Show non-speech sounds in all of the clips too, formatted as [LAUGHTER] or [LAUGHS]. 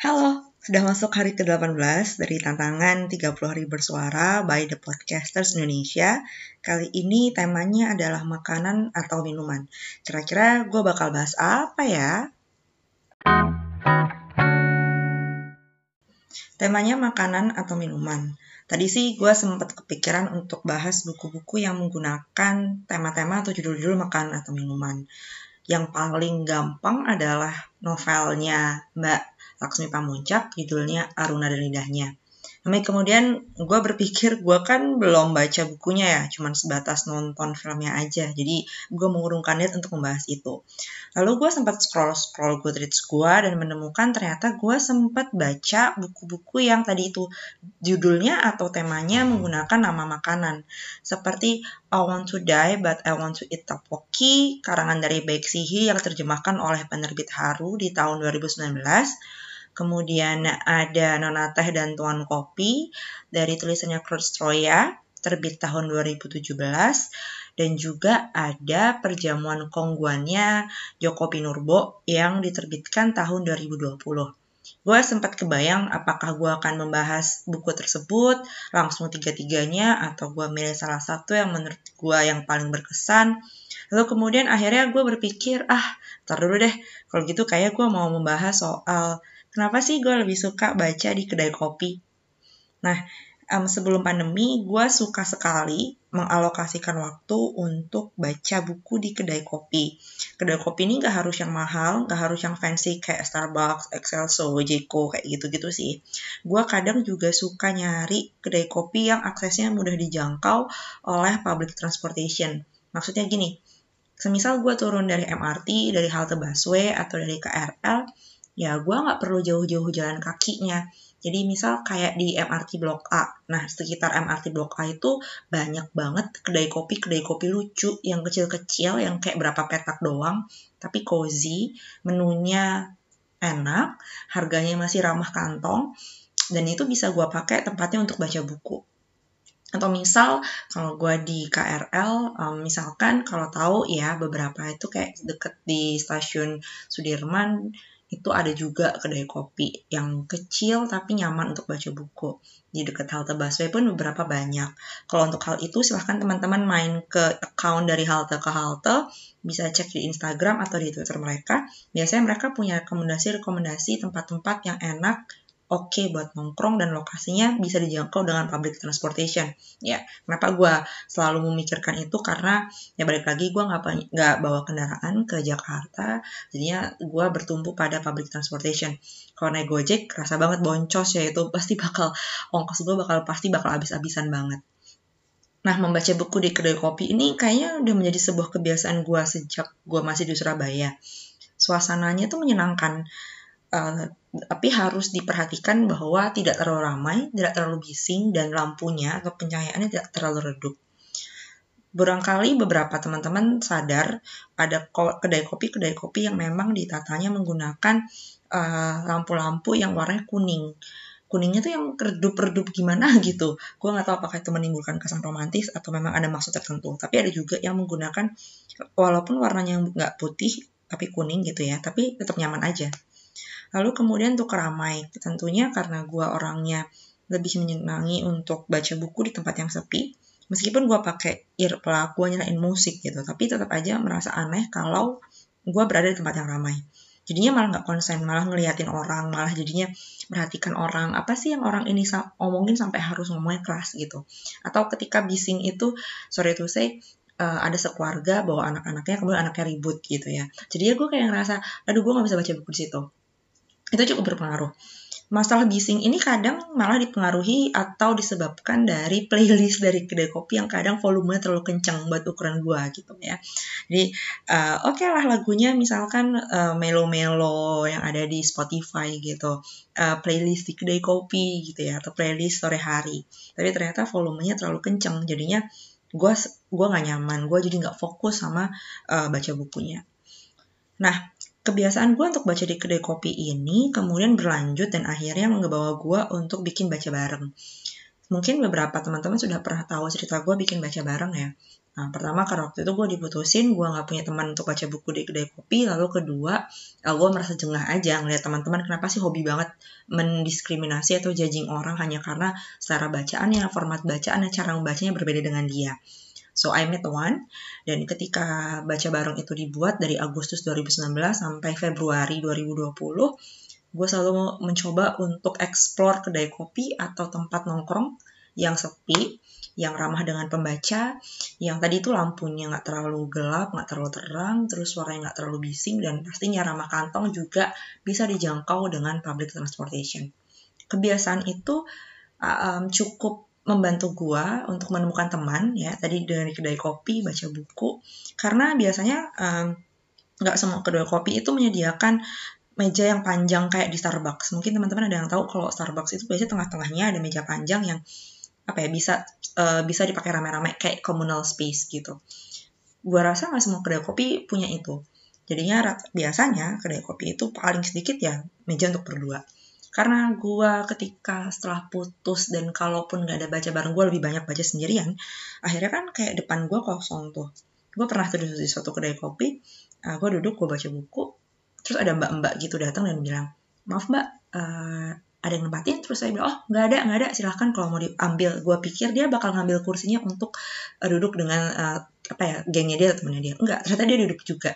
Halo, sudah masuk hari ke-18 dari tantangan 30 hari bersuara by The Podcasters Indonesia. Kali ini temanya adalah makanan atau minuman. Kira-kira gue bakal bahas apa ya? Temanya makanan atau minuman. Tadi sih gue sempat kepikiran untuk bahas buku-buku yang menggunakan tema-tema atau judul-judul makanan atau minuman. Yang paling gampang adalah novelnya Mbak Laksmi Pamuncak, judulnya Aruna dan Lidahnya. Tapi kemudian gue berpikir gue kan belum baca bukunya ya, cuman sebatas nonton filmnya aja. Jadi gue mengurungkan niat untuk membahas itu. Lalu gue sempat scroll-scroll Goodreads gue dan menemukan ternyata gue sempat baca buku-buku yang tadi itu judulnya atau temanya menggunakan nama makanan. Seperti I Want to Die But I Want to Eat Tteokbokki, karangan dari Baek Sihi yang terjemahkan oleh penerbit Haru di tahun 2019 Kemudian ada Nona Teh dan Tuan Kopi dari tulisannya Kurt Stroya, terbit tahun 2017. Dan juga ada perjamuan kongguannya Joko Pinurbo yang diterbitkan tahun 2020 gue sempat kebayang apakah gue akan membahas buku tersebut langsung tiga-tiganya atau gue milih salah satu yang menurut gue yang paling berkesan. Lalu kemudian akhirnya gue berpikir, ah, ntar dulu deh, kalau gitu kayak gue mau membahas soal Kenapa sih gue lebih suka baca di kedai kopi? Nah, um, sebelum pandemi, gue suka sekali mengalokasikan waktu untuk baca buku di kedai kopi. Kedai kopi ini gak harus yang mahal, gak harus yang fancy kayak Starbucks, Excelso, Jeko, kayak gitu-gitu sih. Gue kadang juga suka nyari kedai kopi yang aksesnya mudah dijangkau oleh public transportation. Maksudnya gini, semisal gue turun dari MRT, dari halte busway, atau dari KRL, ya gue nggak perlu jauh-jauh jalan kakinya. Jadi misal kayak di MRT Blok A, nah sekitar MRT Blok A itu banyak banget kedai kopi, kedai kopi lucu yang kecil-kecil, yang kayak berapa petak doang, tapi cozy, menunya enak, harganya masih ramah kantong, dan itu bisa gue pakai tempatnya untuk baca buku. Atau misal kalau gue di KRL, um, misalkan kalau tahu ya beberapa itu kayak deket di stasiun Sudirman, itu ada juga kedai kopi yang kecil tapi nyaman untuk baca buku. Di dekat halte busway pun beberapa banyak. Kalau untuk hal itu silahkan teman-teman main ke account dari halte ke halte, bisa cek di Instagram atau di Twitter mereka. Biasanya mereka punya rekomendasi-rekomendasi tempat-tempat yang enak oke okay buat nongkrong dan lokasinya bisa dijangkau dengan public transportation. Ya, kenapa gue selalu memikirkan itu karena ya balik lagi gue nggak nggak bawa kendaraan ke Jakarta, jadinya gue bertumpu pada public transportation. Kalau naik Gojek, kerasa banget boncos ya itu pasti bakal ongkos gue bakal pasti bakal habis-habisan banget. Nah, membaca buku di kedai kopi ini kayaknya udah menjadi sebuah kebiasaan gue sejak gue masih di Surabaya. Suasananya tuh menyenangkan Uh, tapi harus diperhatikan bahwa tidak terlalu ramai, tidak terlalu bising, dan lampunya atau pencahayaannya tidak terlalu redup. Barangkali beberapa teman-teman sadar ada kedai kopi kedai kopi yang memang ditatanya menggunakan uh, lampu-lampu uh, yang warnanya kuning. Kuningnya tuh yang redup-redup gimana [LAUGHS] gitu. Gue nggak tahu apakah itu menimbulkan kesan romantis atau memang ada maksud tertentu. Tapi ada juga yang menggunakan walaupun warnanya nggak putih tapi kuning gitu ya, tapi tetap nyaman aja. Lalu kemudian untuk keramai, tentunya karena gue orangnya lebih menyenangi untuk baca buku di tempat yang sepi, meskipun gue pakai earplug, gue nyalain musik gitu, tapi tetap aja merasa aneh kalau gue berada di tempat yang ramai. Jadinya malah nggak konsen, malah ngeliatin orang, malah jadinya perhatikan orang, apa sih yang orang ini omongin sampai harus ngomongnya keras gitu. Atau ketika bising itu, sorry to say, uh, ada sekeluarga bawa anak-anaknya, kemudian anaknya ribut gitu ya. Jadi ya gue kayak ngerasa, aduh gue gak bisa baca buku di situ itu cukup berpengaruh. Masalah bising ini kadang malah dipengaruhi atau disebabkan dari playlist dari kedai kopi yang kadang volumenya terlalu kencang buat ukuran gua gitu ya. Jadi uh, oke okay lah lagunya misalkan uh, melo-melo yang ada di Spotify gitu, uh, playlist di kedai kopi gitu ya atau playlist sore hari. Tapi ternyata volumenya terlalu kencang, jadinya gua gua nggak nyaman, gua jadi nggak fokus sama uh, baca bukunya. Nah, kebiasaan gue untuk baca di kedai kopi ini kemudian berlanjut dan akhirnya membawa gue untuk bikin baca bareng. Mungkin beberapa teman-teman sudah pernah tahu cerita gue bikin baca bareng ya. Nah, pertama karena waktu itu gue diputusin, gue nggak punya teman untuk baca buku di kedai kopi. Lalu kedua, uh, gue merasa jengah aja ngeliat teman-teman kenapa sih hobi banget mendiskriminasi atau judging orang hanya karena selera bacaannya, format bacaannya, cara membacanya berbeda dengan dia. So I met one dan ketika baca bareng itu dibuat dari Agustus 2019 sampai Februari 2020, gue selalu mencoba untuk explore kedai kopi atau tempat nongkrong yang sepi yang ramah dengan pembaca, yang tadi itu lampunya nggak terlalu gelap, nggak terlalu terang, terus suaranya nggak terlalu bising, dan pastinya ramah kantong juga bisa dijangkau dengan public transportation. Kebiasaan itu um, cukup membantu gua untuk menemukan teman ya tadi dari kedai kopi baca buku karena biasanya nggak um, semua kedai kopi itu menyediakan meja yang panjang kayak di Starbucks mungkin teman-teman ada yang tahu kalau Starbucks itu biasanya tengah-tengahnya ada meja panjang yang apa ya bisa uh, bisa dipakai rame-rame kayak communal space gitu. Gua rasa nggak semua kedai kopi punya itu. Jadinya biasanya kedai kopi itu paling sedikit ya meja untuk berdua. Karena gua ketika setelah putus dan kalaupun nggak ada baca bareng gue lebih banyak baca sendirian, akhirnya kan kayak depan gue kosong tuh. Gue pernah tuh di suatu kedai kopi, uh, eh, gue duduk, gue baca buku, terus ada mbak-mbak gitu datang dan bilang, maaf mbak, uh, ada yang nempatin? Terus saya bilang oh nggak ada nggak ada silahkan kalau mau diambil. Gue pikir dia bakal ngambil kursinya untuk uh, duduk dengan uh, apa ya gengnya dia temennya dia. Enggak ternyata dia duduk juga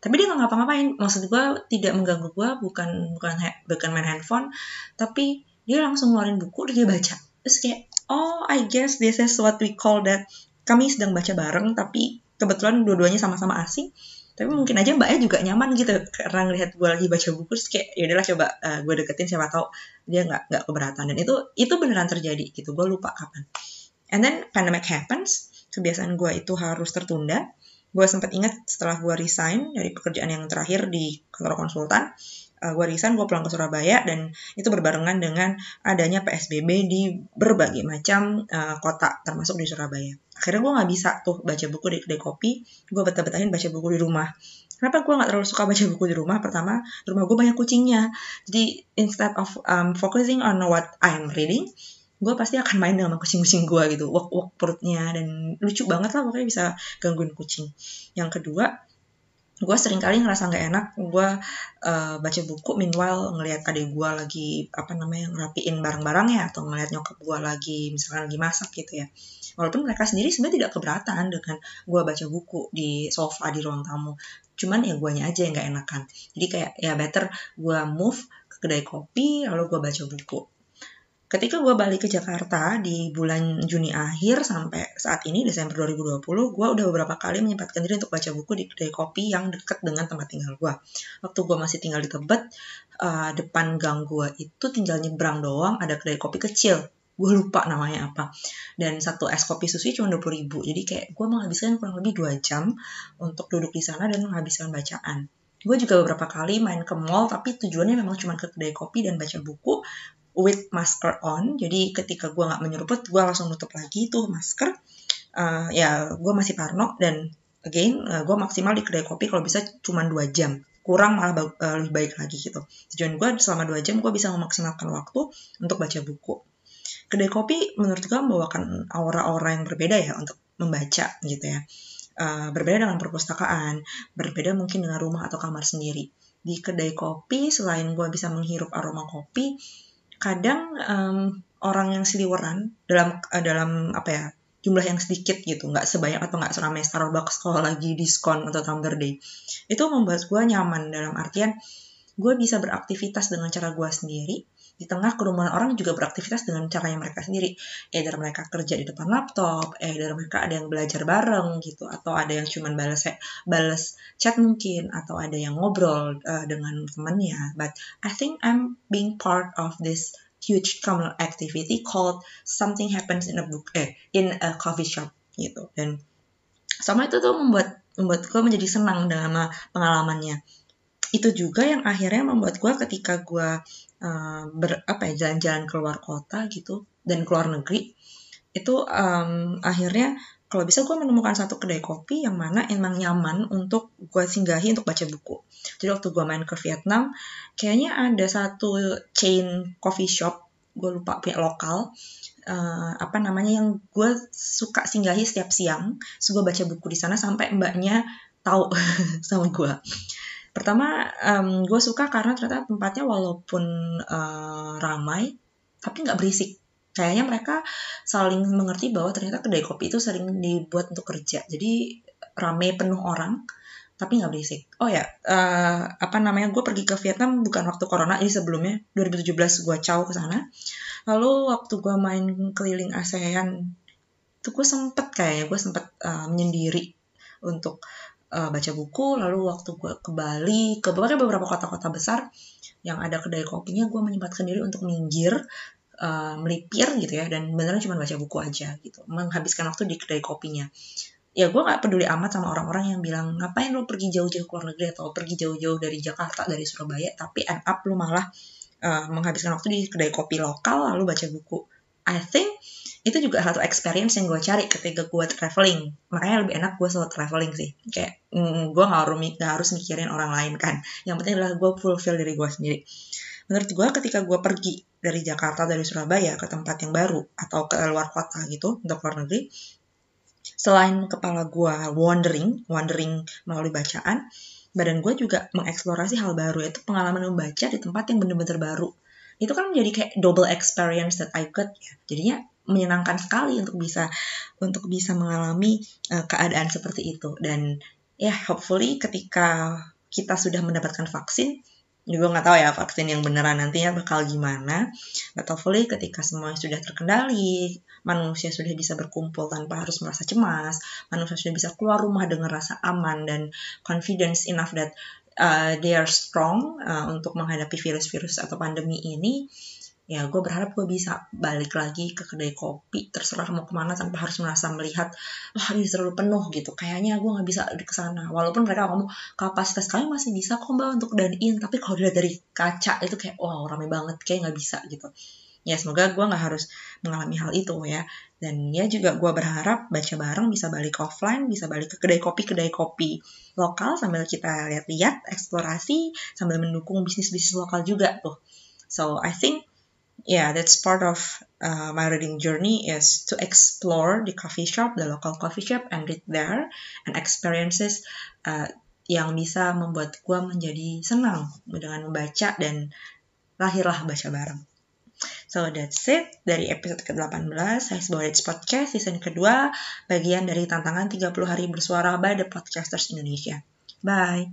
tapi dia nggak ngapa-ngapain. Maksud gue tidak mengganggu gue bukan bukan bukan main handphone. Tapi dia langsung ngeluarin buku dan dia baca. Terus kayak oh I guess this is what we call that. Kami sedang baca bareng tapi kebetulan dua-duanya sama-sama asing. Tapi mungkin aja mbaknya juga nyaman gitu karena ngelihat gue lagi baca buku terus kayak ya udahlah coba uh, eh, gue deketin siapa tahu dia nggak nggak keberatan. Dan itu itu beneran terjadi gitu. Gue lupa kapan. And then pandemic happens kebiasaan gue itu harus tertunda gue sempat ingat setelah gue resign dari pekerjaan yang terakhir di kantor konsultan uh, gue resign, gue pulang ke Surabaya dan itu berbarengan dengan adanya PSBB di berbagai macam uh, kota termasuk di Surabaya. Akhirnya gue nggak bisa tuh baca buku di kedai kopi gue betah-betahin baca buku di rumah. Kenapa gue nggak terlalu suka baca buku di rumah? Pertama rumah gue banyak kucingnya. Jadi instead of um, focusing on what I'm reading gue pasti akan main dengan kucing-kucing gue gitu wok wok perutnya dan lucu banget lah pokoknya bisa gangguin kucing. Yang kedua gue sering kali ngerasa nggak enak gue uh, baca buku meanwhile ngelihat adik gue lagi apa namanya ngerapiin barang-barangnya atau ngelihat nyokap gue lagi misalkan lagi masak gitu ya. Walaupun mereka sendiri sebenarnya tidak keberatan dengan gue baca buku di sofa di ruang tamu. Cuman ya guanya aja yang nggak enakan. Jadi kayak ya better gue move ke kedai kopi lalu gue baca buku ketika gue balik ke Jakarta di bulan Juni akhir sampai saat ini Desember 2020 gue udah beberapa kali menyempatkan diri untuk baca buku di kedai kopi yang dekat dengan tempat tinggal gue waktu gue masih tinggal di Tebet uh, depan gang gue itu tinggal nyebrang doang ada kedai kopi kecil. Gue lupa namanya apa. Dan satu es kopi susu cuma dua ribu. Jadi kayak gue menghabiskan kurang lebih dua jam untuk duduk di sana dan menghabiskan bacaan. Gue juga beberapa kali main ke mall tapi tujuannya memang cuma ke kedai kopi dan baca buku with masker on. Jadi ketika gue nggak menyeruput, gue langsung nutup lagi tuh masker. Uh, ya gue masih parno dan again uh, gue maksimal di kedai kopi kalau bisa cuma dua jam kurang malah uh, lebih baik lagi gitu. Tujuan gue selama dua jam gue bisa memaksimalkan waktu untuk baca buku. Kedai kopi menurut gue membawakan aura-aura yang berbeda ya untuk membaca gitu ya. Uh, berbeda dengan perpustakaan, berbeda mungkin dengan rumah atau kamar sendiri. Di kedai kopi, selain gue bisa menghirup aroma kopi, kadang um, orang yang seliweran dalam uh, dalam apa ya jumlah yang sedikit gitu nggak sebanyak atau nggak seramai Starbucks kalau lagi diskon atau Thunder Day itu membuat gue nyaman dalam artian gue bisa beraktivitas dengan cara gue sendiri di tengah kerumunan orang juga beraktivitas dengan caranya mereka sendiri. Eh dari mereka kerja di depan laptop, eh dari mereka ada yang belajar bareng gitu, atau ada yang cuman balas balas chat mungkin, atau ada yang ngobrol uh, dengan temannya. But I think I'm being part of this huge communal activity called something happens in a book, eh in a coffee shop gitu. Dan sama itu tuh membuat membuat gue menjadi senang dengan pengalamannya itu juga yang akhirnya membuat gue ketika gue uh, ber apa ya jalan-jalan keluar kota gitu dan keluar negeri itu um, akhirnya kalau bisa gue menemukan satu kedai kopi yang mana emang nyaman untuk gue singgahi untuk baca buku. Jadi waktu gue main ke Vietnam, kayaknya ada satu chain coffee shop, gue lupa pihak lokal, uh, apa namanya yang gue suka singgahi setiap siang. So gue baca buku di sana sampai mbaknya tahu [LAUGHS] sama gue. Pertama, um, gue suka karena ternyata tempatnya walaupun uh, ramai, tapi nggak berisik. Kayaknya mereka saling mengerti bahwa ternyata kedai kopi itu sering dibuat untuk kerja. Jadi ramai penuh orang, tapi nggak berisik. Oh ya, uh, apa namanya? Gue pergi ke Vietnam bukan waktu corona, ini sebelumnya 2017 gue caw ke sana. Lalu waktu gue main keliling ASEAN, itu gue sempet kayaknya gue sempet uh, menyendiri untuk uh, baca buku lalu waktu gue ke Bali ke beberapa kota-kota besar yang ada kedai kopinya gue menyempatkan diri untuk minggir uh, melipir gitu ya dan beneran cuma baca buku aja gitu. Menghabiskan waktu di kedai kopinya. Ya gue nggak peduli amat sama orang-orang yang bilang ngapain lo pergi jauh-jauh ke luar negeri atau pergi jauh-jauh dari Jakarta dari Surabaya? Tapi end up lo malah uh, menghabiskan waktu di kedai kopi lokal lalu baca buku. I think itu juga satu experience yang gue cari ketika gue traveling. Makanya lebih enak gue selalu traveling sih. Kayak mm, gue gak harus gak harus mikirin orang lain kan. Yang penting adalah gue fulfill diri gue sendiri. Menurut gue ketika gue pergi dari Jakarta dari Surabaya ke tempat yang baru atau ke luar kota gitu untuk luar negeri selain kepala gue wandering wandering melalui bacaan badan gue juga mengeksplorasi hal baru yaitu pengalaman membaca di tempat yang bener-bener baru. Itu kan menjadi kayak double experience that I got ya. Jadinya menyenangkan sekali untuk bisa untuk bisa mengalami uh, keadaan seperti itu. Dan ya hopefully ketika kita sudah mendapatkan vaksin juga nggak tahu ya vaksin yang beneran nantinya bakal gimana but hopefully ketika semua sudah terkendali manusia sudah bisa berkumpul tanpa harus merasa cemas manusia sudah bisa keluar rumah dengan rasa aman dan confidence enough that uh, they are strong uh, untuk menghadapi virus-virus atau pandemi ini ya gue berharap gue bisa balik lagi ke kedai kopi terserah mau ke mana tanpa harus merasa melihat wah ini terlalu penuh gitu. Kayaknya gue nggak bisa ke sana. Walaupun mereka ngomong kapasitas kalian masih bisa kok mbak untuk dan in tapi kalau dilihat dari kaca itu kayak wow rame banget kayak nggak bisa gitu. Ya semoga gue nggak harus mengalami hal itu ya. Dan ya juga gue berharap baca bareng bisa balik offline bisa balik ke kedai kopi kedai kopi lokal sambil kita lihat-lihat eksplorasi sambil mendukung bisnis bisnis lokal juga tuh. So I think yeah, that's part of uh, my reading journey is to explore the coffee shop, the local coffee shop, and read there and experiences uh, yang bisa membuat gue menjadi senang dengan membaca dan lahirlah baca bareng. So that's it dari episode ke-18 saya Bowdits Podcast season kedua bagian dari tantangan 30 hari bersuara by The Podcasters Indonesia. Bye!